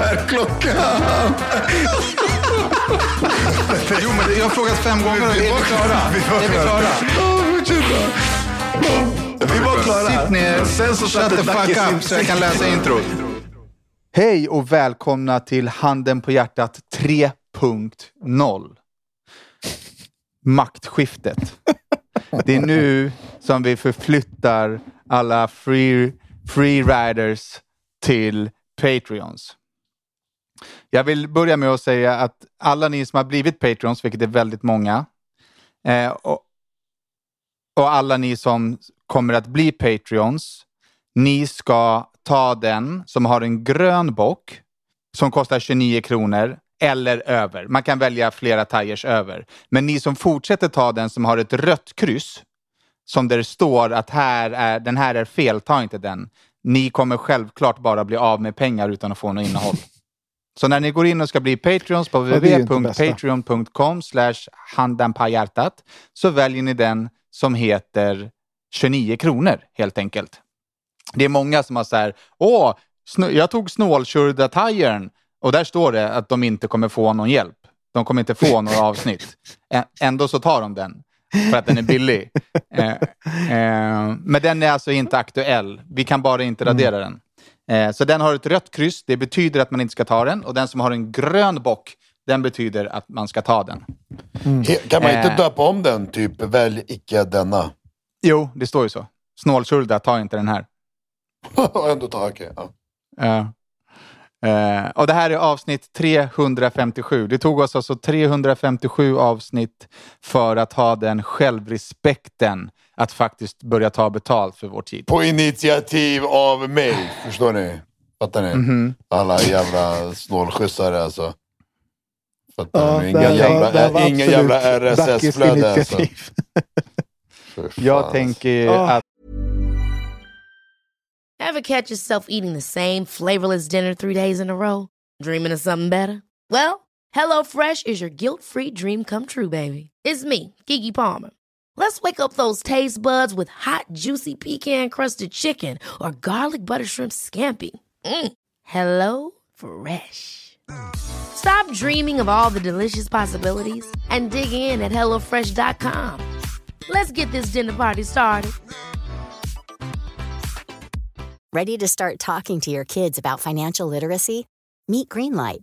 Är klockan? Jo, men jag har frågat fem gånger är vi klara? Vi var Är vi klara. Vi var klara. Sitt ner, Sen så shut the fuck up så jag kan läsa introt. Hej och välkomna till Handen på hjärtat 3.0. Maktskiftet. Det är nu som vi förflyttar alla free, free riders till Patreons. Jag vill börja med att säga att alla ni som har blivit Patreons, vilket är väldigt många, eh, och, och alla ni som kommer att bli Patreons, ni ska ta den som har en grön bock som kostar 29 kronor eller över. Man kan välja flera tires över. Men ni som fortsätter ta den som har ett rött kryss som där det står att här är, den här är fel, ta inte den. Ni kommer självklart bara bli av med pengar utan att få något innehåll. Så när ni går in och ska bli Patreons på www.patreon.com slash så väljer ni den som heter 29 kronor helt enkelt. Det är många som har så här, åh, jag tog snålkörda-tajern och där står det att de inte kommer få någon hjälp. De kommer inte få några avsnitt. Ändå så tar de den för att den är billig. Eh, eh, men den är alltså inte aktuell. Vi kan bara inte radera den. Eh, så den har ett rött kryss. Det betyder att man inte ska ta den. Och den som har en grön bock, den betyder att man ska ta den. He- Kan man inte Eh. döpa om den? Typ, välj icke denna. Jo, det står ju så. Snålkörda, ta inte den här. Ändå ta, okej. ja. Ja. Eh, och det här är avsnitt 357. Det tog oss alltså 357 avsnitt för att ha den självrespekten att faktiskt börja ta betalt för vår tid. På initiativ av mig, förstår ni? Fattar ni? Mhm. Alla jävla snålskjutsare alltså. Fattar Ja, ni? Inga jävla, var- inga jävla Dackes RSS-flöde alltså. Jag alltså. tänker Ah. att Ever catch yourself eating the same flavorless dinner three days in a row? Dreaming of something better? Well, HelloFresh is your guilt free dream come true, baby. It's me, Gigi Palmer. Let's wake up those taste buds with hot, juicy pecan crusted chicken or garlic butter shrimp scampi. Mm. Hello Fresh. Stop dreaming of all the delicious possibilities and dig in at HelloFresh.com. Let's get this dinner party started. Ready to start talking to your kids about financial literacy? Meet Greenlight,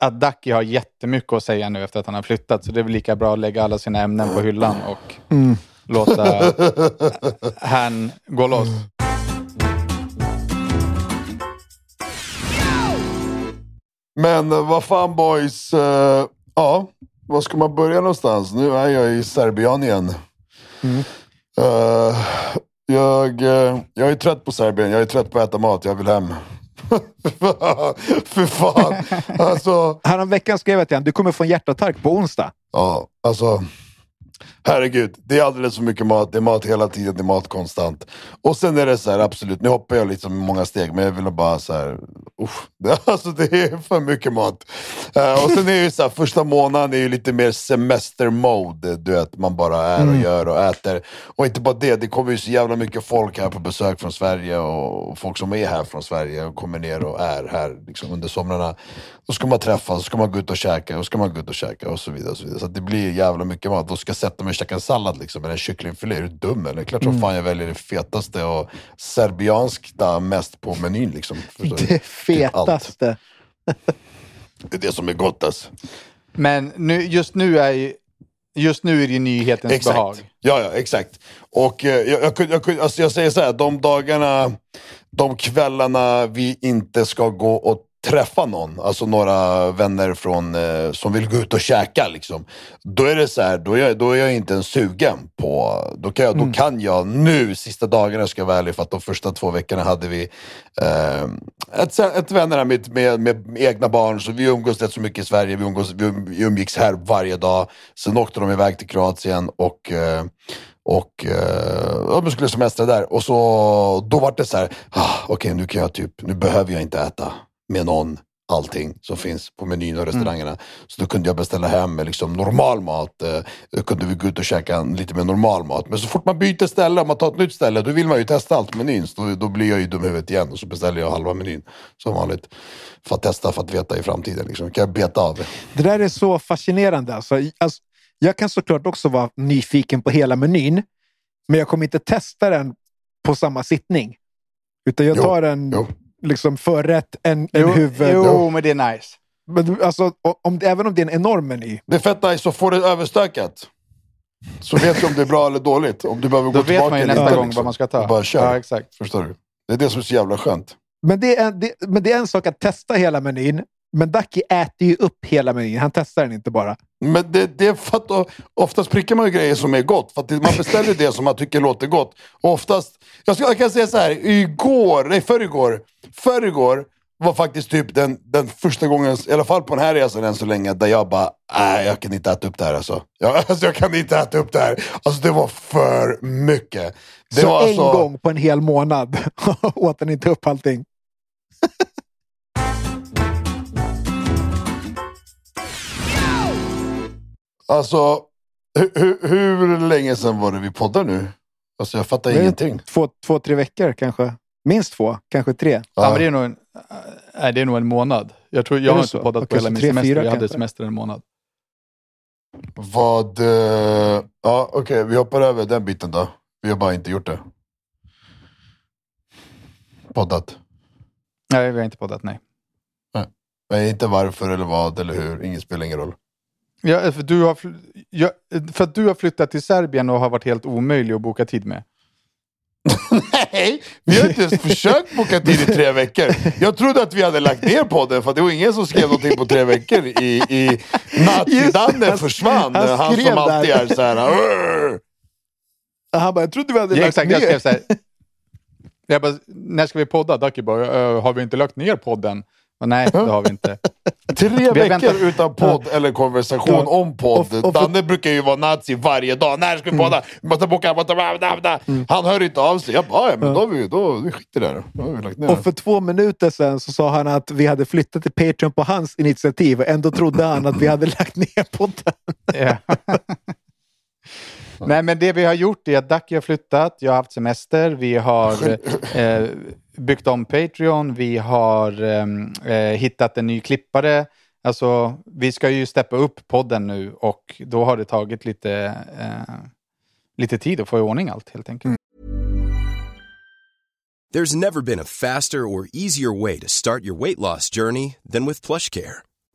Att Ducky har jättemycket att säga nu efter att han har flyttat. Så det är väl lika bra att lägga alla sina ämnen på hyllan och låta han gå loss. Men eh, vad fan boys. eh, ja, var ska man börja någonstans? Nu är jag i Serbien igen. Eh, jag, eh, jag är trött på Serbien. Jag är trött på att äta mat. Jag vill hem. För fan. Alltså, Häromveckan skrev jag till honom, du kommer få en hjärtattack på onsdag. ja, alltså. Herregud, det är alldeles för mycket mat. Det är mat hela tiden, det är mat konstant. Och sen är det så här, absolut, nu hoppar jag liksom många steg, men jag vill bara så här, det, alltså det är för mycket mat. Eh, och sen är det så här, första månaden är ju lite mer semester-mode, du vet, man bara är och gör och äter. Och inte bara det, det kommer ju så jävla mycket folk här på besök från Sverige och folk som är här från Sverige och kommer ner och är här liksom, under somrarna. Då ska man träffas, så ska man gå ut och käka, och ska man gå ut och käka och så vidare. Och så vidare. så det blir jävla mycket mat. Då ska jag sätta mig och käka en sallad liksom, eller en kycklingfilé. Är du dum eller? Klart som fan jag väljer det fetaste och serbianska mest på menyn. Liksom. Det Typ fetaste. Det är det som är gott alltså. Men nu, just, nu är, ju- just nu är det ju nyhetens Exakt. behag. Ja, ja, exakt. Och eh, jag, jag, jag, alltså jag säger så här, de dagarna, de kvällarna vi inte ska gå och träffa någon, alltså några vänner från, eh, som vill gå ut och käka, liksom. då är det så här, då är, jag, då är jag inte ens sugen på, då kan jag, då kan jag nu, sista dagarna ska jag vara ärlig, för att de första två veckorna hade vi eh, ett, ett vänner här med, med, med egna barn, så vi umgås rätt så mycket i Sverige, vi, umgås, vi, um- umgicks här varje dag. Sen åkte de iväg till Kroatien och eh, och eh, ja, men skulle semestra där. Och så, då var det så här, ah, okej nu kan jag typ, nu behöver jag inte äta med någon allting som finns på menyn och restaurangerna. Så då kunde jag beställa hem med liksom normal mat. Eh, då kunde vi gå ut och käka en- lite mer normal mat. Men så fort man byter ställe, om man tar ett nytt ställe, då vill man ju testa allt på menyn. Så då, då blir jag ju dum i huvudet igen och så beställer jag halva menyn som vanligt. För att testa, för att veta i framtiden. Liksom. Kan jag beta av det? Där är så fascinerande. Alltså. Alltså, jag kan såklart också vara nyfiken på hela menyn, men jag kommer inte testa den på samma sittning. Utan jag Jo, tar en jo. Liksom förrätt, en, en Jo, huvud. jo, men det är nice. Men alltså, om, även om det är en enorm meny. Det är fett nice, så får du det överstökat. Så vet du om det är bra eller dåligt. Om du behöver Då gå vet tillbaka man ju nästa gång liksom. vad man ska ta. Och bara kör. Ja, exakt. Förstår du? Det är det som är så jävla skönt. Men det, är, det, men det är en sak att testa hela menyn. Men Ducky äter ju upp hela menyn. Han testar den inte bara. Men det, det är för att oftast prickar man ju grejer som är gott. För man beställer det som man tycker låter gott. Och oftast, jag, ska, jag kan säga så här, igår, nej förrgår, förrgår var faktiskt typ den, den första gången, i alla fall på den här resan än så länge, där jag bara, nej jag kan inte äta upp det här alltså. Jag, alltså, jag kan inte äta upp det här. Alltså det var för mycket. Det så var en alltså, gång på en hel månad åt han inte upp allting. Alltså, hur, hur, hur länge sedan var det vi poddade nu? Alltså jag fattar ingenting. Två, två, tre veckor kanske. Minst två, kanske tre. Ja, men det är nog en, nej, det är nog en månad. Jag, tror, jag har inte så? poddat på hela min tre, semester. fyra Jag hade semester en månad. Vad... eh, Ja, okej, vi hoppar över den biten då. Vi har bara inte gjort det. Poddat. Nej, vi har inte poddat, nej. Men inte varför eller vad eller hur, inget spelar ingen roll. Ja, för, du har, ja, för att du har flyttat till Serbien och har varit helt omöjlig att boka tid med. Nej, vi har inte ens försökt boka tid i tre veckor. Jag trodde att vi hade lagt ner podden för det var ingen som skrev någonting på tre veckor i, i Nazi-Danne han- försvann. han Han, som alltid där. är så här. Han bara, jag trodde vi hade Ja, lagt exakt, ner. jag skrev så här. Jag bara, när ska vi podda? Ducky bara, "Eh, har vi inte lagt ner podden? Och, nej, det har vi inte. Tre har veckor väntat- utan podd eller konversation Ja. om podd. Och- och Danne brukar ju vara nazi varje dag. När ska vi podda? Vi måste boka, måste, bla, bla, bla. Han hör inte av sig. Jag bara, ja, men då vi, då, vi skiter det. Då har vi lagt ner Och för två minuter sedan så sa han att vi hade flyttat till Patreon på hans initiativ och ändå trodde han att vi hade lagt ner podden. Nej, men det vi har gjort är att Ducky har flyttat, jag har haft semester, vi har eh, byggt om Patreon, vi har ehm, eh, hittat en ny klippare. Alltså, vi ska ju steppa upp podden nu och då har det tagit lite, eh, lite tid att få i ordning allt helt enkelt. There's never been a faster or easier way to start your weight loss journey than with plush care.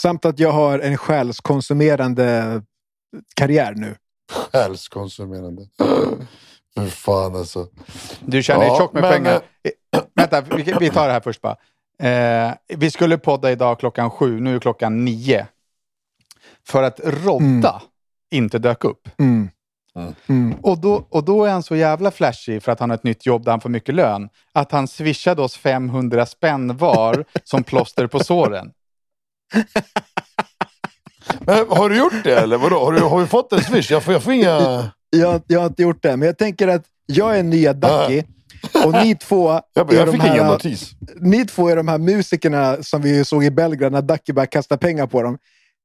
Samt att jag har en själskonsumerande karriär nu. Själskonsumerande. För fan alltså. Du tjänar ju Ja, tjockt med men, pengar. Eh, Vänta, vi, vi tar det här först bara. Eh, vi skulle podda idag klockan sju, nu är klockan nio. För att Rodda inte dök upp. Mm. Mm. Och då, och då är han så jävla flashig för att han har ett nytt jobb där han får mycket lön. Att han swishade oss 500 spänn var som plåster på såren. Men, har du gjort det eller? Vadå? Har, du, har vi fått en swish? Jag får, jag får inga... Jag, jag har inte gjort det, men jag tänker att jag är nya Ducky. Och ni två, Jag, jag de fick här, ingen notis. ni två är de här musikerna som vi såg i Belgrad när Ducky började kasta pengar på dem.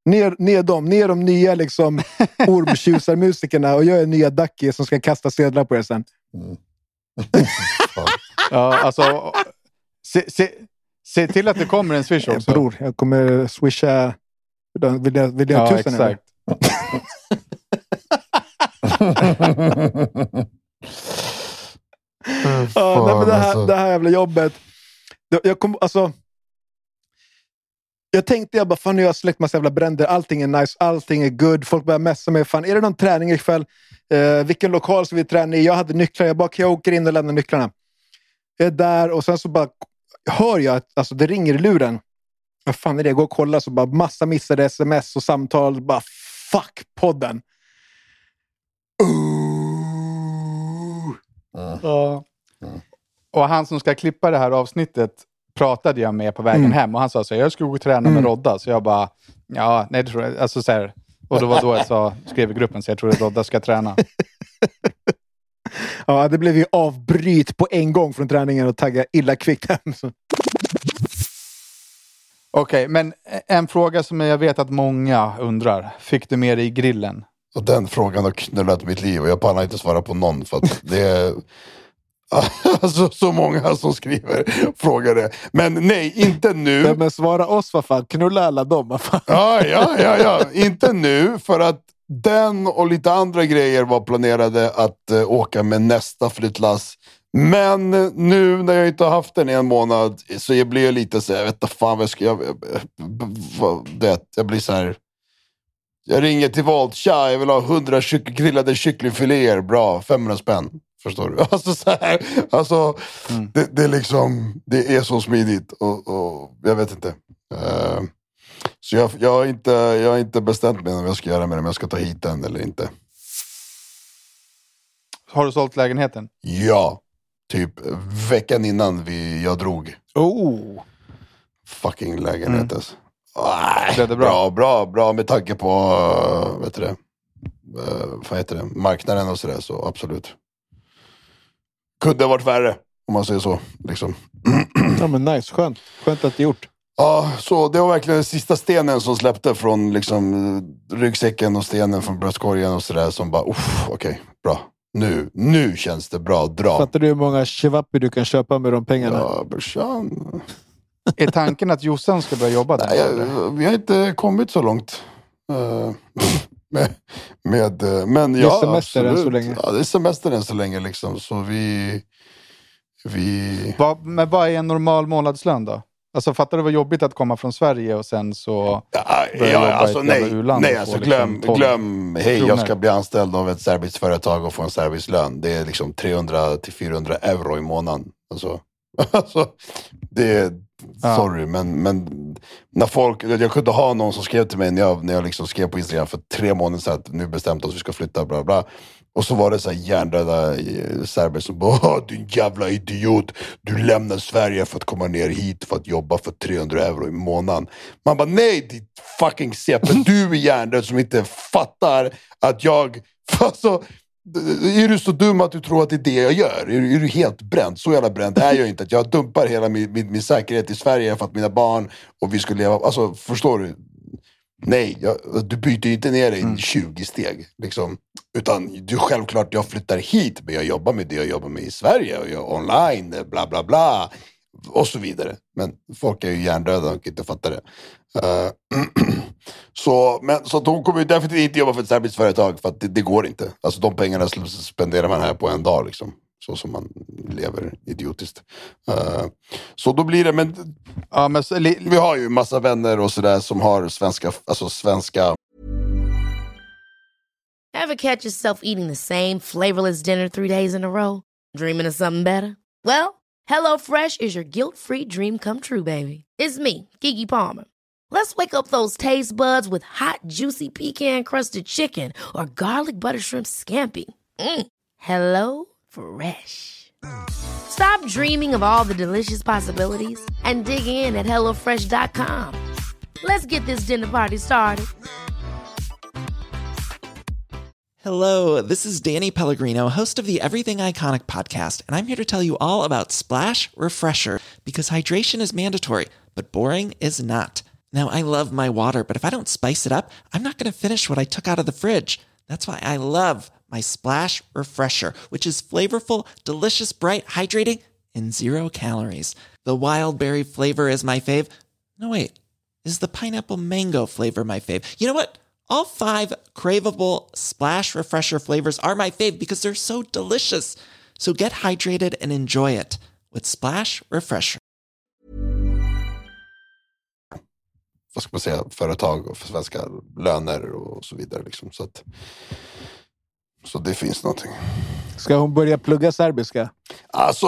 Ni är, ni är dem. Ni är de nya liksom, ormtjusarmusikerna och jag är nya Ducky som ska kasta sedlar på er sen. Ja, alltså, se, se, se till att det kommer en swish också. Bror, jag kommer swisha... Vill jag, vill jag Ja, tusen eller? exakt. Ja, nej, men det, här, alltså. det här jävla jobbet. Jag, kom, alltså, jag tänkte jag bara, fan nu har jag släckt massa jävla bränder. Allting är nice, allting är good. Folk börjar messa mig. Fan, är det någon träning ikväll? Eh, vilken lokal ska vi träna i? Jag hade nycklar. Jag bara, kan jag åka in och lämna nycklarna? Jag är där och sen så bara hör jag att alltså, det ringer i luren. Vad fan är det? Jag går och kollar så bara massa missade sms och samtal. Bara fuck podden. Ooh. Ja. Och han som ska klippa det här avsnittet pratade jag med på vägen Mm. hem och han sa så här, jag ska gå och träna med Rodda. Så jag bara, ja, nej det tror jag alltså, så här, Och det var då jag sa, skrev i gruppen, så jag tror att Rodda ska träna. Ja, det blev ju avbryt på en gång från träningen och tagga illa kvickt hem. Okej, men en fråga som jag vet att många undrar. Fick du med dig i grillen? Och den frågan har knullat mitt liv och jag pallar inte svara på någon för att det är alltså, så många som skriver frågar det. Men nej, inte nu. Nej, men svara oss vad fan. Knulla alla dem. Vad fan. Ja, ja, ja, ja. Inte nu för att den och lite andra grejer var planerade att eh, åka med nästa flyttlass. Men nu när jag inte har haft den i en månad så jag blir jag lite så här, jag vet inte fan vad jag ska... Jag, det, jag blir så här... Jag ringer till Volt, tja jag vill ha 100 kyck, grillade kycklingfiléer, bra, 500 spänn. Förstår du? Alltså så här, alltså, det, det, är liksom, det är så smidigt och, och jag vet inte. Eh, så jag, jag, har inte, jag har inte bestämt mig om jag ska göra med den, om jag ska ta hit den eller inte. Har du sålt lägenheten? Ja, typ veckan innan vi, jag drog. Oh. Fucking lägenhet Mm. alltså. Blev det bra? bra? Bra, bra med tanke på uh, vet du det, uh, vad heter det, marknaden och sådär. Så absolut. Kunde ha varit värre, om man säger så. Liksom. Ja, men nice. Skönt. Skönt att det är gjort. Ja, så det var verkligen den sista stenen som släppte från liksom, ryggsäcken och stenen från bröstkorgen och sådär. Som bara, okej, bra. Nu, nu känns det bra, dra. Fattar du hur många shivapi du kan köpa med de pengarna? Ja, brorsan. Är tanken att Jossan ska börja jobba där? Nej, jag, vi har inte kommit så långt. Eh, med, med, men är ja, semester än absolut. så länge. Ja, det är semester än så länge. Liksom. Så vi... vi Vad, men vad är en normal månadslön då? Alltså fattar du vad jobbigt att komma från Sverige och sen så... ja, ja, jobba i alltså, ett nej, jävla u-land nej alltså, få glöm, liksom 12 glöm. Hej, jag ska bli anställd av ett serbiskt företag och få en serbisk lön. Det är liksom 300 till 400 euro i månaden. Alltså, alltså, det är, Ja. sorry, men, men när folk, jag kunde ha någon som skrev till mig när jag, när jag liksom skrev på Instagram för tre månader sedan att nu bestämt oss, vi ska flytta, bla bla. Och så var det så här hjärndöda eh, serber som bara din jävla idiot, du lämnar Sverige för att komma ner hit för att jobba för 300 euro i månaden. Man bara nej, ditt fucking CP, du är hjärndöd som inte fattar att jag, alltså, är du så dum att du tror att det är det jag gör? Är, du- är du helt bränd? Så jävla bränd är jag inte. Att jag dumpar hela min, min, min säkerhet i Sverige för att mina barn och vi ska leva... Alltså, förstår du? Nej, jag, du byter ju inte ner dig i 20 steg. Liksom. Utan du självklart, jag flyttar hit, men jag jobbar med det jag jobbar med i Sverige. Och jag online, bla bla bla. Och så vidare. Men folk är ju hjärndöda och inte fattar det. Eh, så, men, så att hon kommer ju definitivt inte jobba för ett serbiskt företag för att det, det går inte. Alltså de pengarna spenderar man här på en dag liksom. Så som man lever idiotiskt. Eh, så då blir det, men Ja, men så, vi har ju massa vänner och sådär som har svenska, alltså svenska Ever catch yourself eating the same flavorless dinner three days in a row? Dreaming of something better? Well, HelloFresh is your guilt-free dream come true, baby. It's me, Kiki Palmer. Let's wake up those taste buds with hot, juicy pecan-crusted chicken or garlic butter shrimp scampi. Mm. Hello Fresh. Stop dreaming of all the delicious possibilities and dig in at hellofresh.com. Let's get this dinner party started. Hello, this is Danny Pellegrino, host of the Everything Iconic podcast, and I'm here to tell you all about Splash Refresher because hydration is mandatory, but boring is not. Now, I love my water, but if I don't spice it up, I'm not going to finish what I took out of the fridge. That's why I love my Splash Refresher, which is flavorful, delicious, bright, hydrating, and zero calories. The wild berry flavor is my fave. No, wait, is the pineapple mango flavor my fave? You know what? All five craveable Splash Refresher flavors are my fave because they're so delicious. So get hydrated and enjoy it with Splash Refresher. vad ska man säga, företag och för svenska löner och så vidare. Liksom. Så, att, så det finns någonting. Ska hon börja plugga serbiska? Alltså,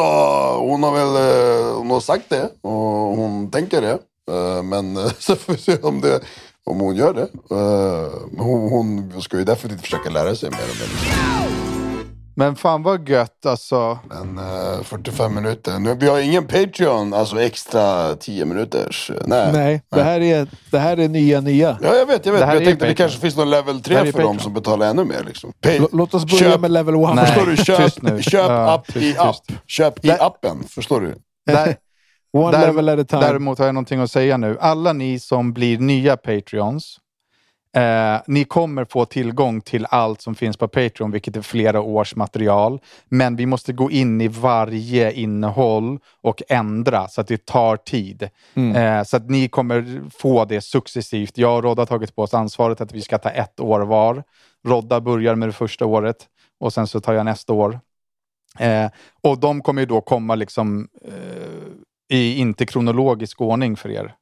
hon har väl eh, hon har sagt det och hon tänker det. Eh, Men eh, så får vi se om, det, om hon gör det. Hon, hon ska ju definitivt försöka lära sig mer och mer. Men fan vad gött alltså. Men eh, 45 minuter. Nu, vi har ingen Patreon, alltså extra 10 minuters. eh, Nej. Nej, det här är, det här är nya nya. Ja, jag vet. Jag, vet. Det här jag är tänkte ju det Patreon. kanske finns någon level Det här 3 är för dem Patreon. som betalar ännu mer. Liksom. L- Låt oss börja köp- med level one. Nej. Förstår du? Köp, köp Ja, app tyst, i app. tyst. Köp i appen. Förstår du? Där, One Där- level at a time. Däremot har jag någonting att säga nu. Alla ni som blir nya Patreons, eh, ni kommer få tillgång till allt som finns på Patreon, vilket är flera års material. Men vi måste gå in i varje innehåll och ändra, så att det tar tid. Eh, så att ni kommer få det successivt. Jag och Rodda har tagit på oss ansvaret att vi ska ta ett år var. Rodda börjar med det första året och sen så tar jag nästa år. Eh, och de kommer ju då komma liksom eh, i inte kronologisk ordning för er.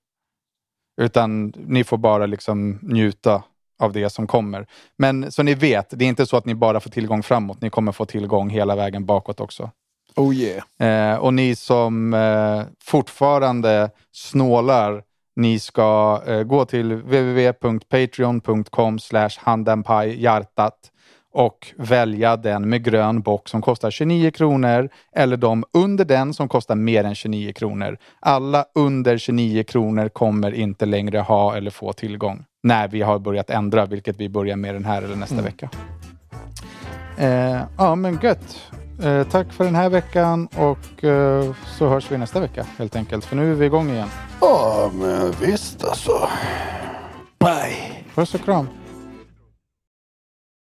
Utan ni får bara liksom njuta av det som kommer. Men så ni vet, det är inte så att ni bara får tillgång framåt. Ni kommer få tillgång hela vägen bakåt också. Oh yeah. Eh, och ni som eh, fortfarande snålar, ni ska eh, gå till www.patreon.com handenpajhjärtat och välja den med grön bock som kostar 29 kronor eller de under den som kostar mer än 29 kronor. Alla under 29 kronor kommer inte längre ha eller få tillgång när vi har börjat ändra, vilket vi börjar med den här eller nästa vecka. Eh, ja, men gött. Eh, tack för den här veckan och eh, så hörs vi nästa vecka helt enkelt. För nu är vi igång igen. Ja, men visst alltså. Bye. Puss och kram.